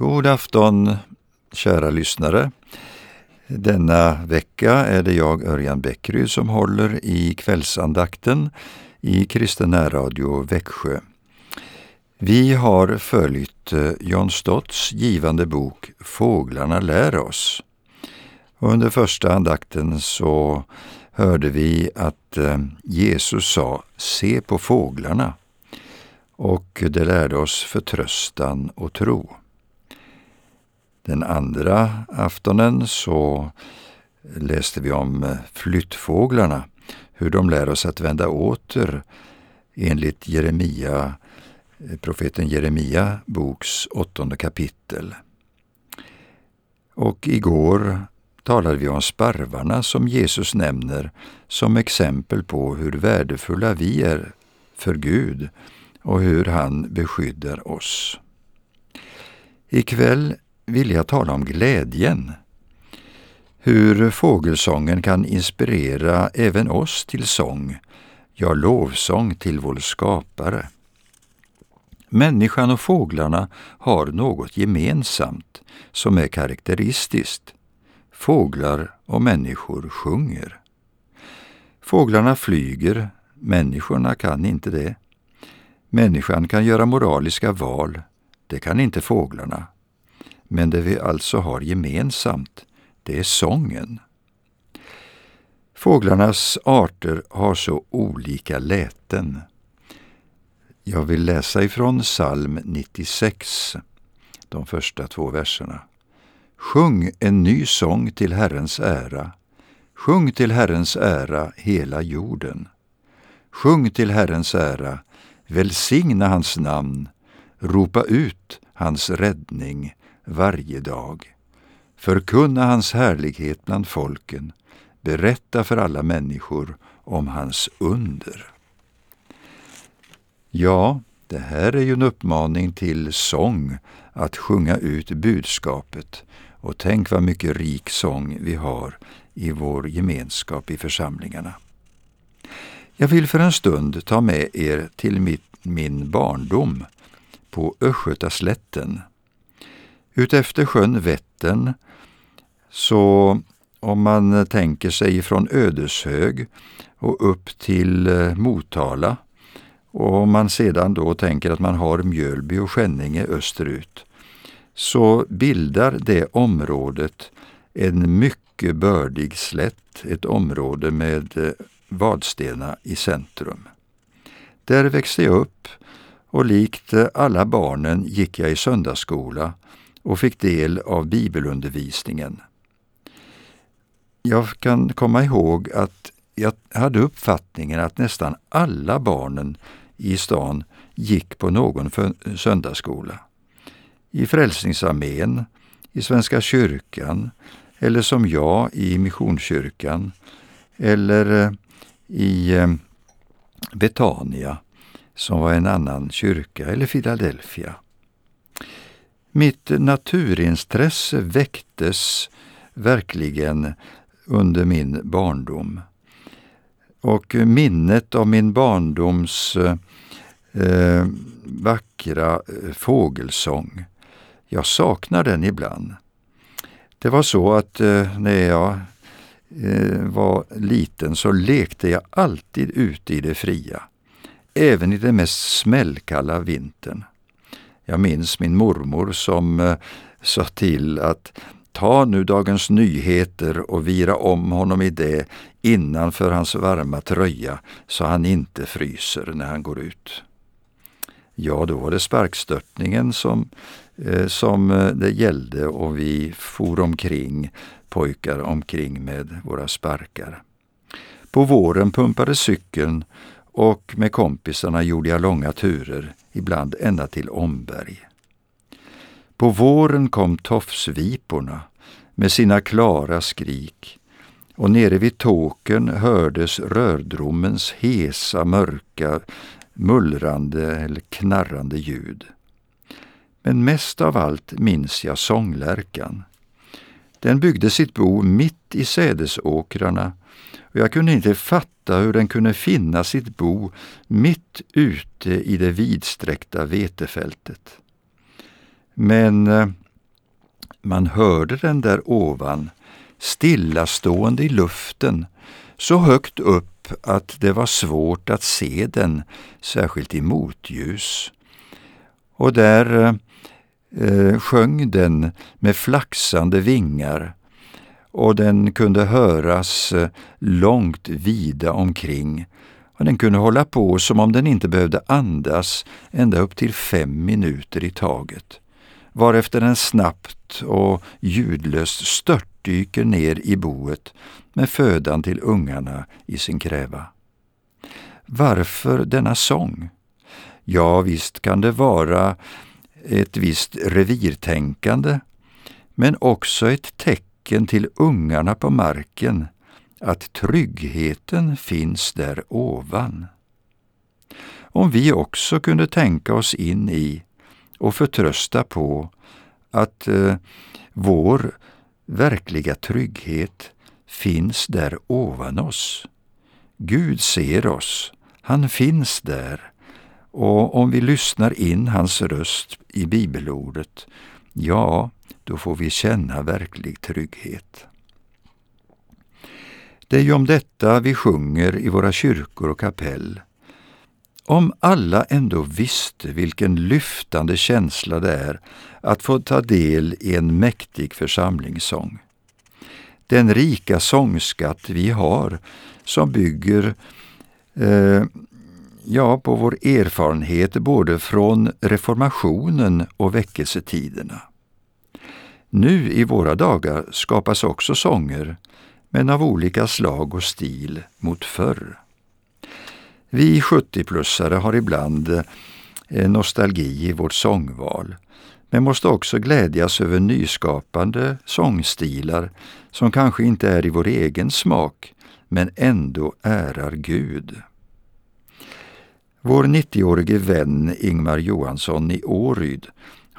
God afton kära lyssnare. Denna vecka är det jag, Örjan Bäckryd, som håller i kvällsandakten i Kristen närradio Växjö. Vi har följt eh, John Stotts givande bok Fåglarna lär oss. Under första andakten så hörde vi att eh, Jesus sa ”Se på fåglarna” och det lärde oss förtröstan och tro. Den andra aftonen så läste vi om eh, flyttfåglarna, hur de lär oss att vända åter enligt Jeremia, eh, profeten Jeremia boks åttonde kapitel. Och igår talade vi om sparvarna som Jesus nämner som exempel på hur värdefulla vi är för Gud och hur han beskyddar oss. Ikväll vill jag tala om glädjen. Hur fågelsången kan inspirera även oss till sång, ja, lovsång till vår skapare. Människan och fåglarna har något gemensamt som är karaktäristiskt. Fåglar och människor sjunger. Fåglarna flyger, människorna kan inte det. Människan kan göra moraliska val, det kan inte fåglarna. Men det vi alltså har gemensamt, det är sången. Fåglarnas arter har så olika läten. Jag vill läsa ifrån psalm 96, de första två verserna. Sjung en ny sång till Herrens ära. Sjung till Herrens ära hela jorden. Sjung till Herrens ära, välsigna hans namn, ropa ut hans räddning varje dag. Förkunna hans härlighet bland folken, berätta för alla människor om hans under. Ja, det här är ju en uppmaning till sång, att sjunga ut budskapet. Och tänk vad mycket rik sång vi har i vår gemenskap i församlingarna. Jag vill för en stund ta med er till mitt, min barndom på Östgötaslätten Utefter sjön Vättern, så om man tänker sig från Ödeshög och upp till eh, Motala och om man sedan då tänker att man har Mjölby och Skänninge österut, så bildar det området en mycket bördig slätt, ett område med eh, Vadstena i centrum. Där växte jag upp och likt eh, alla barnen gick jag i söndagsskola och fick del av bibelundervisningen. Jag kan komma ihåg att jag hade uppfattningen att nästan alla barnen i stan gick på någon söndagsskola. I Frälsningsarmén, i Svenska kyrkan eller som jag i Missionskyrkan eller eh, i eh, Betania som var en annan kyrka eller Philadelphia. Mitt naturintresse väcktes verkligen under min barndom. Och minnet av min barndoms eh, vackra eh, fågelsång, jag saknar den ibland. Det var så att eh, när jag eh, var liten så lekte jag alltid ute i det fria, även i den mest smällkalla vintern. Jag minns min mormor som eh, sa till att ta nu Dagens Nyheter och vira om honom i det innanför hans varma tröja så han inte fryser när han går ut. Ja, då var det sparkstörtningen som, eh, som eh, det gällde och vi for omkring, pojkar omkring med våra sparkar. På våren pumpade cykeln och med kompisarna gjorde jag långa turer, ibland ända till Omberg. På våren kom tofsviporna med sina klara skrik och nere vid tåken hördes rördromens hesa, mörka, mullrande eller knarrande ljud. Men mest av allt minns jag sånglärkan. Den byggde sitt bo mitt i sädesåkrarna och jag kunde inte fatta hur den kunde finna sitt bo mitt ute i det vidsträckta vetefältet. Men eh, Man hörde den där ovan, stillastående i luften, så högt upp att det var svårt att se den, särskilt i motljus. Och där eh, eh sjöng den med flaxande vingar och den kunde höras eh, långt vida omkring och den kunde hålla på som om den inte behövde andas ända upp till fem minuter i taget, varefter den snabbt och ljudlöst störtdyker ner i boet med födan till ungarna i sin kräva. Varför denna sång? Ja, visst kan det vara ett visst revirtänkande, men också ett tecken till ungarna på marken att tryggheten finns där ovan. Om vi också kunde tänka oss in i och förtrösta på att eh, vår verkliga trygghet finns där ovan oss. Gud ser oss, han finns där och om vi lyssnar in hans röst i bibelordet, ja, då får vi känna verklig trygghet. Det är ju om detta vi sjunger i våra kyrkor och kapell. Om alla ändå visste vilken lyftande känsla det är att få ta del i en mäktig församlingssång. Den rika sångskatt vi har som bygger eh, ja, på vår erfarenhet både från reformationen och väckelsetiderna. Nu i våra dagar skapas också sånger men av olika slag och stil mot förr. Vi 70-plussare har ibland eh, nostalgi i vårt sångval, men måste också glädjas över nyskapande sångstilar som kanske inte är i vår egen smak, men ändå ärar Gud. Vår 90-årige vän Ingmar Johansson i Åryd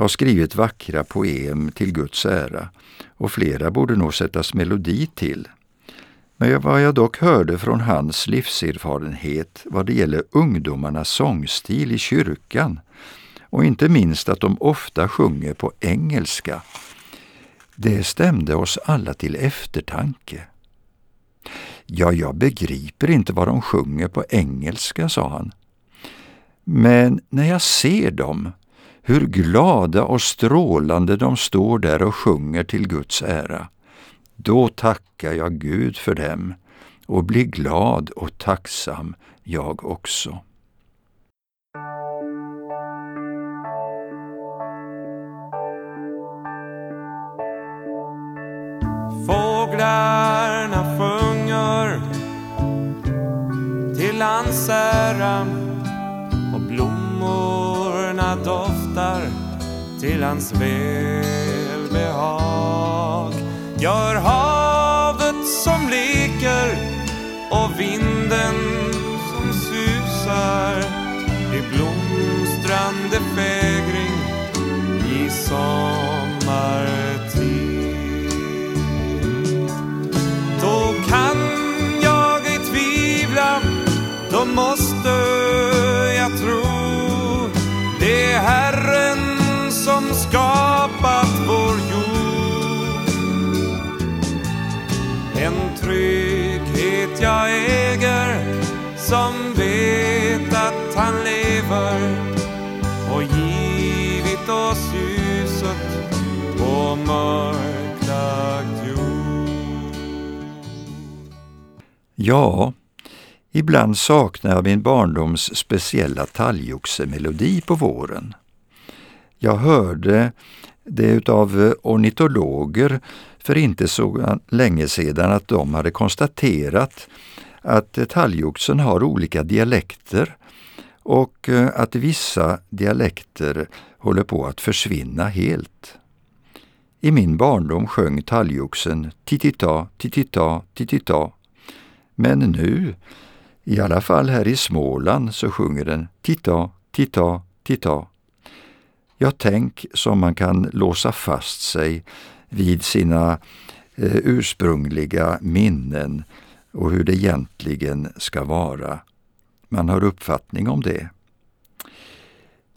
har skrivit vackra poem till Guds ära och flera borde nog sättas melodi till. Men vad jag dock hörde från hans livserfarenhet vad det gäller ungdomarnas sångstil i kyrkan och inte minst att de ofta sjunger på engelska, det stämde oss alla till eftertanke. Ja, jag begriper inte vad de sjunger på engelska, sa han. Men när jag ser dem, hur glada och strålande de står där och sjunger till Guds ära, då tackar jag Gud för dem och blir glad och tacksam jag också. Fåglarna sjunger till hans ära till hans välbehag. Gör havet som leker och vinden som susar i blomstrande fägring i sommartid. Lever och givit oss ljuset på mörklagd jord. Ja, ibland saknar jag min barndoms speciella talgoxemelodi på våren. Jag hörde det utav eh, ornitologer för inte så länge sedan att de hade konstaterat att talgoxen har olika dialekter och eh, att vissa dialekter håller på att försvinna helt. I min barndom sjöng talgoxen titita, titita, titita. Men nu, i alla fall här i Småland, så sjunger den titta, titta, titta. Ja, tänk som man kan låsa fast sig vid sina eh, ursprungliga minnen och hur det egentligen ska vara. Man har uppfattning om det.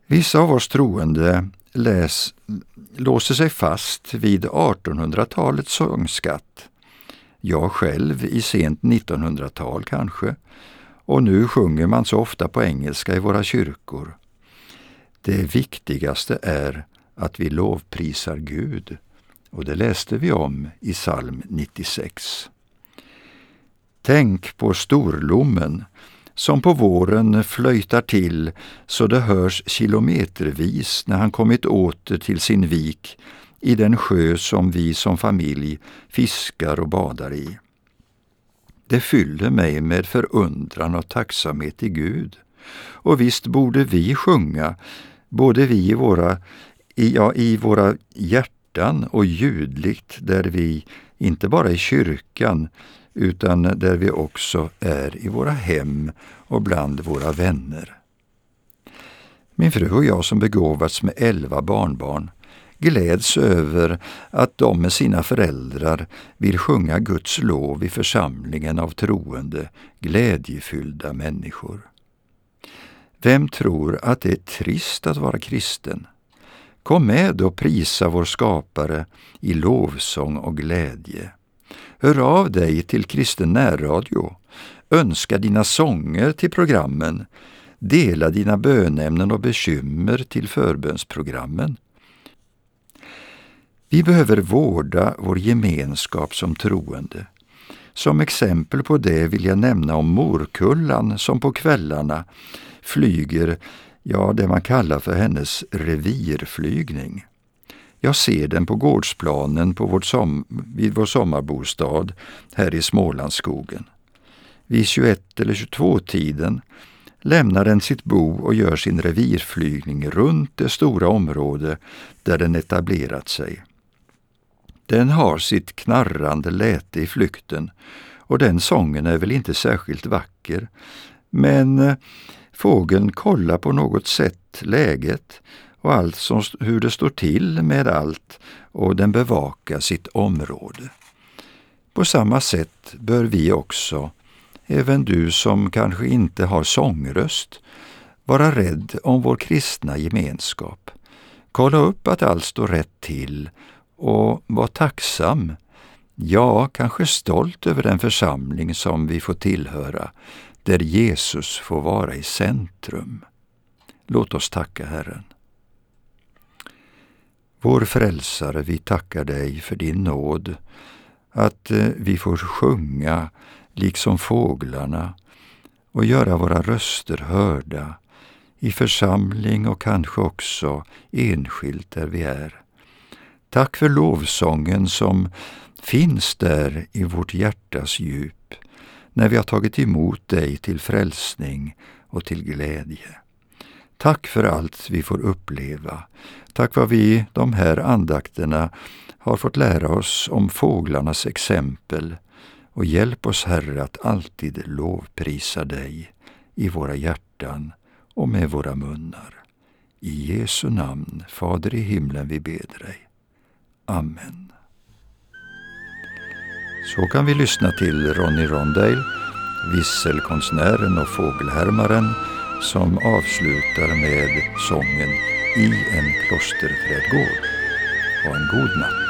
Vissa av oss troende läs, låser sig fast vid 1800-talets sångskatt. Jag själv i sent 1900-tal kanske. Och nu sjunger man så ofta på engelska i våra kyrkor. Det viktigaste är att vi lovprisar Gud. Och det läste vi om i psalm 96. Tänk på storlommen som på våren flöjtar till så det hörs kilometervis när han kommit åter till sin vik i den sjö som vi som familj fiskar och badar i. Det fyller mig med förundran och tacksamhet till Gud. Och visst borde vi sjunga, både vi i våra, i, ja, i våra hjärtan och ljudligt där vi, inte bara i kyrkan, utan där vi också är i våra hem och bland våra vänner. Min fru och jag som begåvats med elva barnbarn gläds över att de med sina föräldrar vill sjunga Guds lov i församlingen av troende, glädjefyllda människor. Vem tror att det är trist att vara kristen? Kom med och prisa vår skapare i lovsång och glädje. Hör av dig till Kristen närradio. Önska dina sånger till programmen. Dela dina bönämnen och bekymmer till förbönsprogrammen. Vi behöver vårda vår gemenskap som troende. Som exempel på det vill jag nämna om morkullan som på kvällarna flyger, ja, det man kallar för hennes revirflygning. Jag ser den på gårdsplanen på vårt som, vid vår sommarbostad här i Smålandsskogen. Vid 21 eller 22-tiden lämnar den sitt bo och gör sin revirflygning runt det stora område där den etablerat sig. Den har sitt knarrande läte i flykten och den sången är väl inte särskilt vacker, men eh, fågeln kollar på något sätt läget och allt som, hur det står till med allt och den bevakar sitt område. På samma sätt bör vi också, även du som kanske inte har sångröst, vara rädd om vår kristna gemenskap. Kolla upp att allt står rätt till och var tacksam, ja, kanske stolt över den församling som vi får tillhöra, där Jesus får vara i centrum. Låt oss tacka Herren. Vår frälsare, vi tackar dig för din nåd, att eh, vi får sjunga liksom fåglarna och göra våra röster hörda i församling och kanske också enskilt där vi är. Tack för lovsången som finns där i vårt hjärtas djup när vi har tagit emot dig till frälsning och till glädje. Tack för allt vi får uppleva. Tack vad vi de här andakterna har fått lära oss om fåglarnas exempel och hjälp oss Herre att alltid lovprisa dig i våra hjärtan och med våra munnar. I Jesu namn, Fader i himlen, vi ber dig. Amen. Så kan vi lyssna till Ronny Rondale, visselkonstnären och fågelhärmaren som avslutar med sången I en klosterträdgård. Ha en god natt.